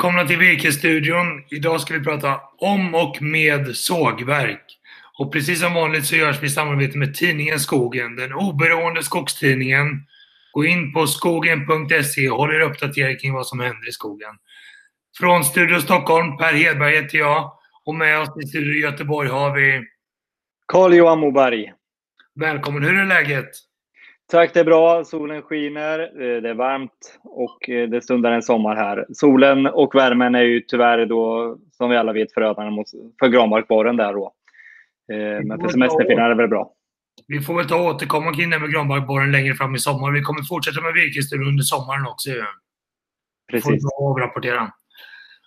Välkomna till Virkesstudion. Idag ska vi prata om och med sågverk. Och precis som vanligt så görs vi i samarbete med tidningen Skogen, den oberoende skogstidningen. Gå in på skogen.se och håll er uppdaterade kring vad som händer i skogen. Från Studio Stockholm, Per Hedberg heter jag. Och med oss i Studio Göteborg har vi... Carl-Johan Moberg. Välkommen, hur är läget? Tack, det är bra. Solen skiner, eh, det är varmt och eh, det stundar en sommar här. Solen och värmen är ju tyvärr då, som vi alla vet, förödande för granbarkborren där då. Eh, men för semesterfinnarna är det väl bra. Vi får väl ta och återkomma kring det med granbarkborren längre fram i sommar. Vi kommer fortsätta med virkesstudion under sommaren också. Precis. Får avrapportera.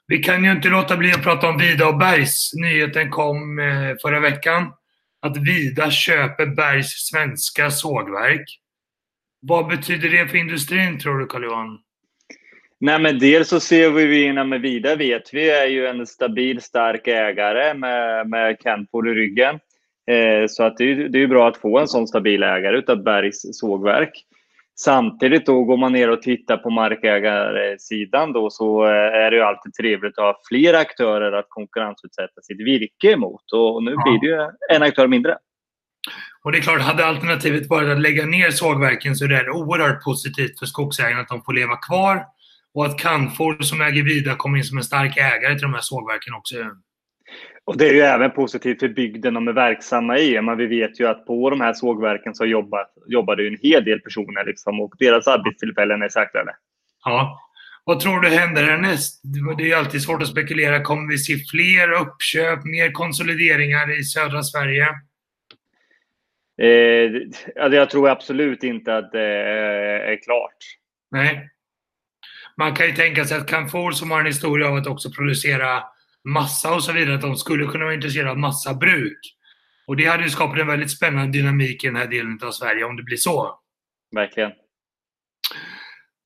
Vi kan ju inte låta bli att prata om Vida och Bergs. Nyheten kom förra veckan att Vida köper Bergs svenska sågverk. Vad betyder det för industrin tror du Carl-Johan? Nej, men dels så ser vi inom Vida vet vi är ju en stabil, stark ägare med, med Canfor i ryggen. Eh, så att det, är, det är bra att få en sån stabil ägare utav Bergs sågverk. Samtidigt då går man ner och tittar på markägarsidan då så är det ju alltid trevligt att ha fler aktörer att konkurrensutsätta sitt virke mot. Och nu blir det ju en aktör mindre. Och det är klart, hade alternativet varit att lägga ner sågverken så är det oerhört positivt för skogsägarna att de får leva kvar och att Canfor som äger Vida kommer in som en stark ägare till de här sågverken också. Och det är ju även positivt för bygden de är verksamma i. Men vi vet ju att på de här sågverken så jobbar, jobbar det en hel del personer liksom, och deras arbetstillfällen är säkrade. Ja. Vad tror du händer härnäst? Det är alltid svårt att spekulera. Kommer vi se fler uppköp, mer konsolideringar i södra Sverige? Eh, alltså jag tror absolut inte att det är klart. Nej. Man kan ju tänka sig att Canfor som har en historia av att också producera massa och så vidare, att de skulle kunna vara intresserade av massabruk. Och det hade ju skapat en väldigt spännande dynamik i den här delen av Sverige om det blir så. Verkligen.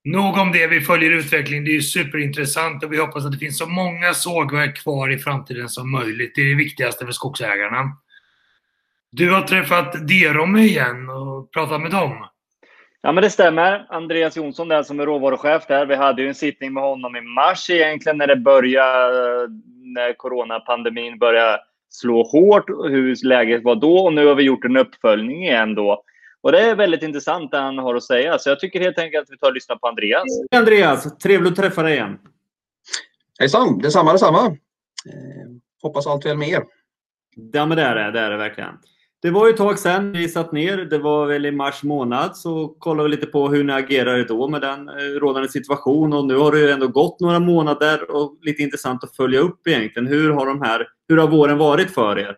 Nog om det. Vi följer utvecklingen. Det är ju superintressant och vi hoppas att det finns så många sågverk kvar i framtiden som möjligt. Det är det viktigaste för skogsägarna. Du har träffat Derome igen och pratat med dem. Ja, men det stämmer. Andreas Jonsson där som är råvaruchef där. Vi hade ju en sittning med honom i mars egentligen när det började, när coronapandemin började slå hårt, hur läget var då. Och nu har vi gjort en uppföljning igen då. Och det är väldigt intressant det han har att säga. Så jag tycker helt enkelt att vi tar och lyssnar på Andreas. Hej Andreas! Trevligt att träffa dig igen. Hejsan! Detsamma, detsamma. Eh, hoppas allt väl med er. Ja, men det är det. Det är det verkligen. Det var ju ett tag sedan vi satt ner. Det var väl i mars månad. Så kollade vi lite på hur ni agerade då med den eh, rådande situation. Och nu har det ju ändå gått några månader och lite intressant att följa upp egentligen. Hur har, de här, hur har våren varit för er?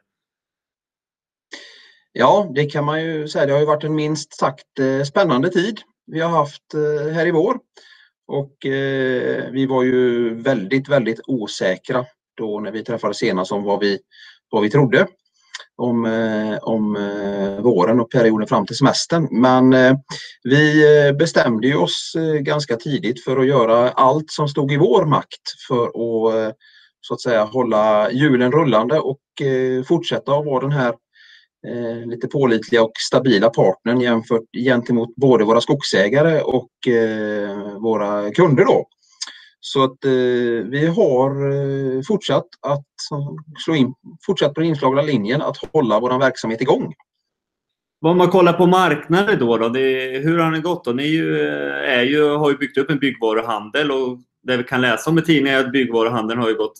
Ja, det kan man ju säga. Det har ju varit en minst sagt eh, spännande tid vi har haft eh, här i vår. Och vi var ju väldigt, väldigt osäkra då när vi träffades senast om vad vi, vad vi trodde om, eh, om eh, våren och perioden fram till semestern. Men eh, vi bestämde oss ganska tidigt för att göra allt som stod i vår makt för att så att säga hålla hjulen rullande och fortsätta att vara den här lite pålitliga och stabila partnern jämfört, gentemot både våra skogsägare och våra kunder. Då. Så att eh, vi har eh, fortsatt att slå in, fortsatt på den inslagna linjen att hålla vår verksamhet igång. Om man kollar på marknaden då, då det, hur har det gått? Då? Ni ju, är ju, har ju byggt upp en byggvaruhandel och det vi kan läsa om i tidningen är att byggvaruhandeln har gått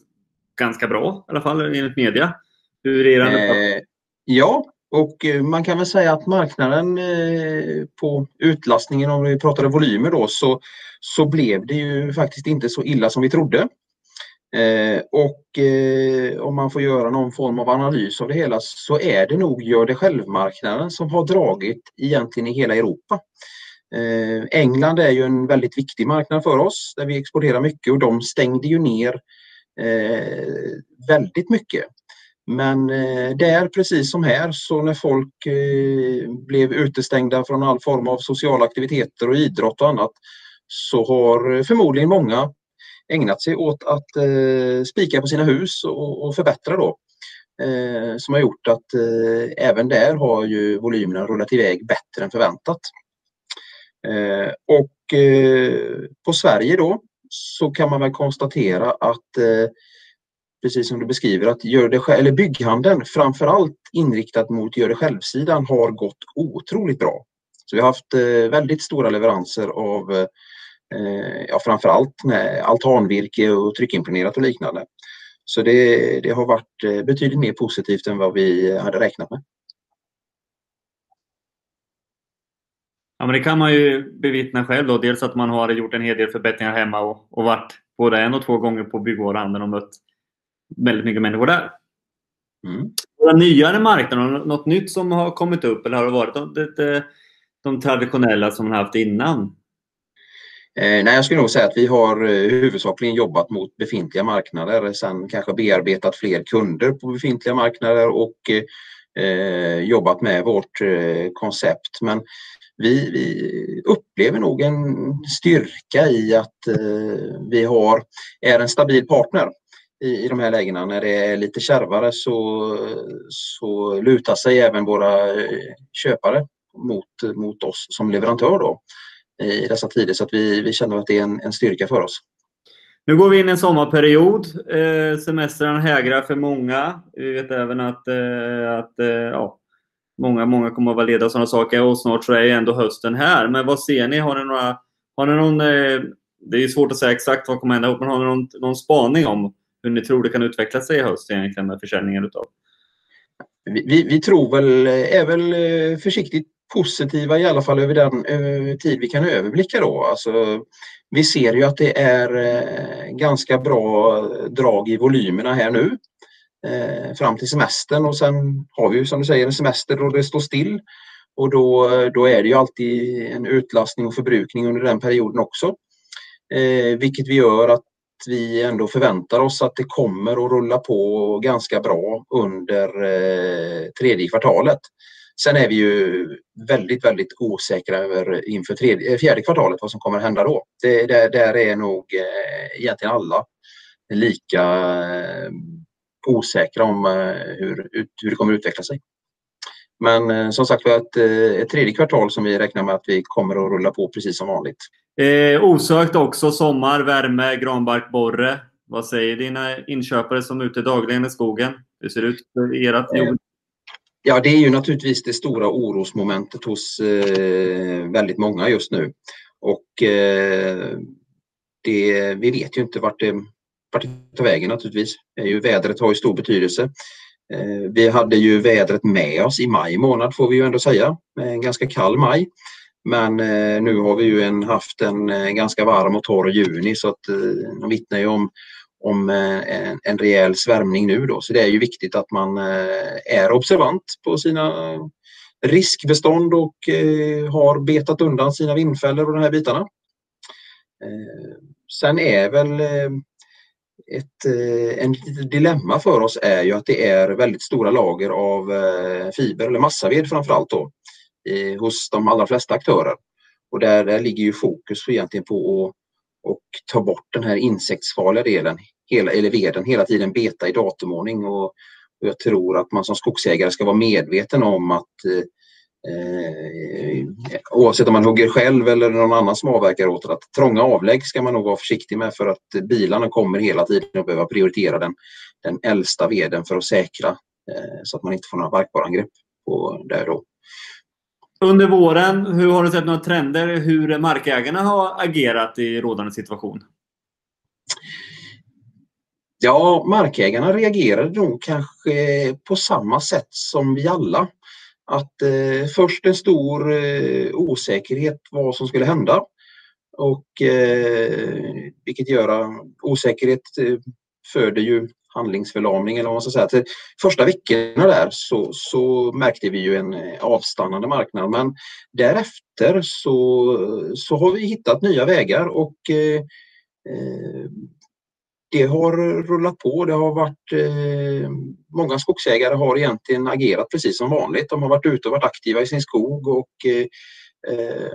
ganska bra i alla fall enligt media. Hur är det? Eh, ja, och eh, man kan väl säga att marknaden eh, på utlastningen, om vi pratade volymer då, så, så blev det ju faktiskt inte så illa som vi trodde. Eh, och eh, om man får göra någon form av analys av det hela så är det nog gör det själv-marknaden som har dragit egentligen i hela Europa. Eh, England är ju en väldigt viktig marknad för oss där vi exporterar mycket och de stängde ju ner eh, väldigt mycket. Men eh, där, precis som här, så när folk eh, blev utestängda från all form av sociala aktiviteter och idrott och annat så har eh, förmodligen många ägnat sig åt att eh, spika på sina hus och, och förbättra då. Eh, som har gjort att eh, även där har ju volymerna rullat iväg bättre än förväntat. Eh, och eh, på Sverige då så kan man väl konstatera att precis som du beskriver att gör det eller bygghandeln framförallt inriktat mot gör det själv-sidan har gått otroligt bra. Så vi har haft eh, väldigt stora leveranser av eh, ja, framförallt altanvirke och tryckimpregnerat och liknande. Så det, det har varit eh, betydligt mer positivt än vad vi hade räknat med. Ja, men det kan man ju bevittna själv då. Dels att man har gjort en hel del förbättringar hemma och, och varit både en och två gånger på byggvaruhandeln och mött väldigt mycket människor där. Mm. Några nyare marknader, något nytt som har kommit upp eller har det varit de, de, de traditionella som man haft innan? Eh, nej, jag skulle nog säga att vi har eh, huvudsakligen jobbat mot befintliga marknader. Sen kanske bearbetat fler kunder på befintliga marknader och eh, jobbat med vårt eh, koncept. Men vi, vi, upplever nog en styrka i att eh, vi har, är en stabil partner i, i de här lägena. När det är lite kärvare så, så lutar sig även våra eh, köpare mot, mot oss som leverantör då, i dessa tider. Så att vi, vi känner att det är en, en styrka för oss. Nu går vi in i en sommarperiod. Eh, semestern hägrar för många. Vi vet även att, eh, att eh, ja, många, många kommer att vara lediga och sådana saker. Och snart så är ju ändå hösten här. Men vad ser ni? Har ni några... Har ni någon, eh, det är svårt att säga exakt vad kommer hända, men har ni någon, någon spaning om hur ni tror det kan utveckla sig i höst egentligen med försäljningen utav? Vi, vi, vi, tror väl, är väl eh, försiktigt positiva i alla fall över den över tid vi kan överblicka då. Alltså, vi ser ju att det är eh, ganska bra drag i volymerna här nu eh, fram till semestern och sen har vi ju som du säger en semester då det står still. Och då, då är det ju alltid en utlastning och förbrukning under den perioden också. Eh, vilket vi gör att vi ändå förväntar oss att det kommer att rulla på ganska bra under eh, tredje kvartalet. Sen är vi ju väldigt, väldigt osäkra över inför tredje, eh, fjärde kvartalet vad som kommer att hända då. Det, där, där är nog eh, egentligen alla lika eh, osäkra om eh, hur, hur det kommer att utveckla sig. Men eh, som sagt var ett, eh, ett tredje kvartal som vi räknar med att vi kommer att rulla på precis som vanligt. Eh, osökt också sommar, värme, granbarkborre. Vad säger dina inköpare som är ute dagligen i skogen? Hur ser det ut för ert jobb? Ja, det är ju naturligtvis det stora orosmomentet hos eh, väldigt många just nu. Och eh, det, vi vet ju inte vart det, vart det tar vägen naturligtvis. Det är ju, vädret har ju stor betydelse. Eh, vi hade ju vädret med oss i maj månad får vi ju ändå säga, eh, en ganska kall maj. Men eh, nu har vi ju en, haft en, ganska varm och torr juni så att de vittnar ju om, om en, en rejäl svärmning nu då. Så det är ju viktigt att man är observant på sina riskbestånd och har betat undan sina vindfällor och de här bitarna. Sen är väl ett eh, en dilemma för oss är ju att det är väldigt stora lager av eh, fiber eller massaved framförallt då hos de allra flesta aktörer. Och där, där ligger ju fokus egentligen på att och ta bort den här insektsfarliga delen, hela, eller veden, hela tiden beta i datumordning. Och, och jag tror att man som skogsägare ska vara medveten om att eh, Eh, oavsett om man hugger själv eller någon annan som avverkar åt. Att trånga avlägg ska man nog vara försiktig med för att bilarna kommer hela tiden att behöva prioritera den, den äldsta veden för att säkra eh, så att man inte får några barkborreangrepp på där då. Under våren, hur har du sett några trender hur markägarna har agerat i rådande situation? Ja, markägarna reagerade nog kanske på samma sätt som vi alla att eh, först en stor eh, osäkerhet vad som skulle hända. Och eh, vilket gör eh, osäkerhet eh, föder ju handlingsförlamning eller vad man ska säga. Till första veckorna där så, så märkte vi ju en eh, avstannande marknad men därefter så, så har vi hittat nya vägar och eh, eh det har rullat på. Det har varit eh, många skogsägare har egentligen agerat precis som vanligt. De har varit ute och varit aktiva i sin skog och eh, eh,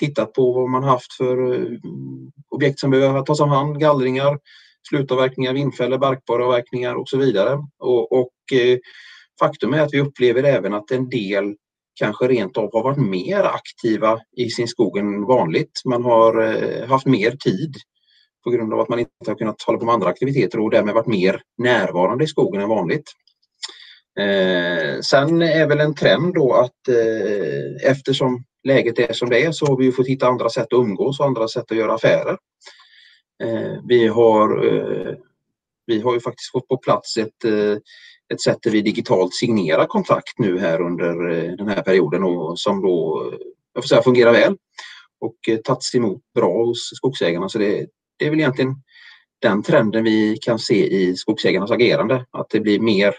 tittat på vad man haft för eh, objekt som behöver tas om hand, gallringar, slutavverkningar, vindfällor, barkborreavverkningar och så vidare. Och, och eh, faktum är att vi upplever även att en del kanske rent av har varit mer aktiva i sin skog än vanligt. Man har eh, haft mer tid på grund av att man inte har kunnat hålla på med andra aktiviteter och därmed varit mer närvarande i skogen än vanligt. Eh, sen är väl en trend då att eh, eftersom läget är som det är så har vi fått hitta andra sätt att umgås och andra sätt att göra affärer. Eh, vi, har, eh, vi har ju faktiskt fått på plats ett, eh, ett sätt där vi digitalt signerar kontrakt nu här under eh, den här perioden och som då eh, jag får säga, fungerar väl och eh, tagits emot bra hos skogsägarna. Så det, det är väl egentligen den trenden vi kan se i skogsägarnas agerande, att det blir mer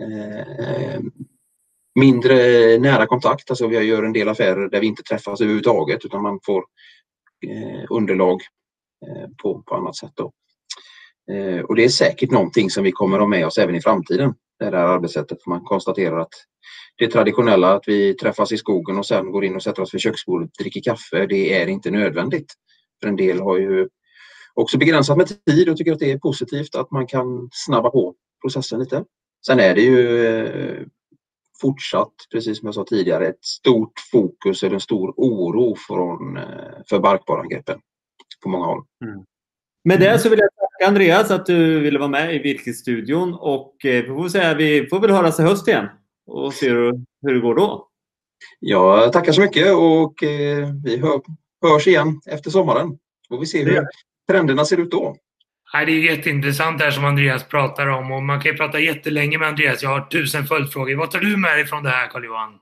eh, mindre nära kontakt. Alltså vi gör en del affärer där vi inte träffas överhuvudtaget utan man får eh, underlag eh, på, på annat sätt. Då. Eh, och det är säkert någonting som vi kommer att ha med oss även i framtiden. Det här arbetssättet. Man konstaterar att det traditionella att vi träffas i skogen och sen går in och sätter oss vid köksbordet och dricker kaffe, det är inte nödvändigt. För en del har ju också begränsat med tid och tycker att det är positivt att man kan snabba på processen lite. Sen är det ju eh, fortsatt, precis som jag sa tidigare, ett stort fokus eller en stor oro från, eh, för barkborreangreppen på många håll. Mm. Med det så vill jag tacka Andreas att du ville vara med i Virkesstudion och eh, vi får, säga, vi får väl höras i höst igen och se hur det går då. Ja, tackar så mycket och vi hörs igen efter sommaren. Får vi se hur trenderna ser ut då. Nej, det är jätteintressant det här som Andreas pratar om och man kan ju prata jättelänge med Andreas. Jag har tusen följdfrågor. Vad tar du med dig från det här, Carl-Johan?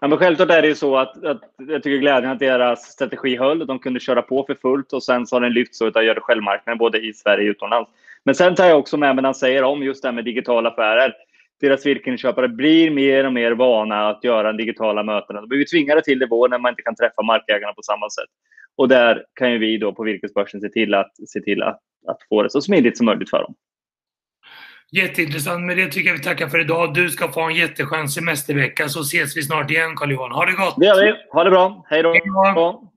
Ja, men självklart är det ju så att, att jag tycker glädjen att deras strategi höll. De kunde köra på för fullt och sen så har den lyfts av gör det självmarknaden både i Sverige och utomlands. Men sen tar jag också med mig när han säger om just det här med digitala affärer. Deras virkesköpare blir mer och mer vana att göra digitala möten. De blir tvingade till det vår när man inte kan träffa markägarna på samma sätt. Och där kan ju vi då på Virkesbörsen se till att, se till att, att få det så smidigt som möjligt för dem. Jätteintressant. Med det tycker jag vi tackar för idag. Du ska få en jätteskön semestervecka så ses vi snart igen Carl-Johan. Ha det gott! Det gör vi. Ha det bra. Hej då!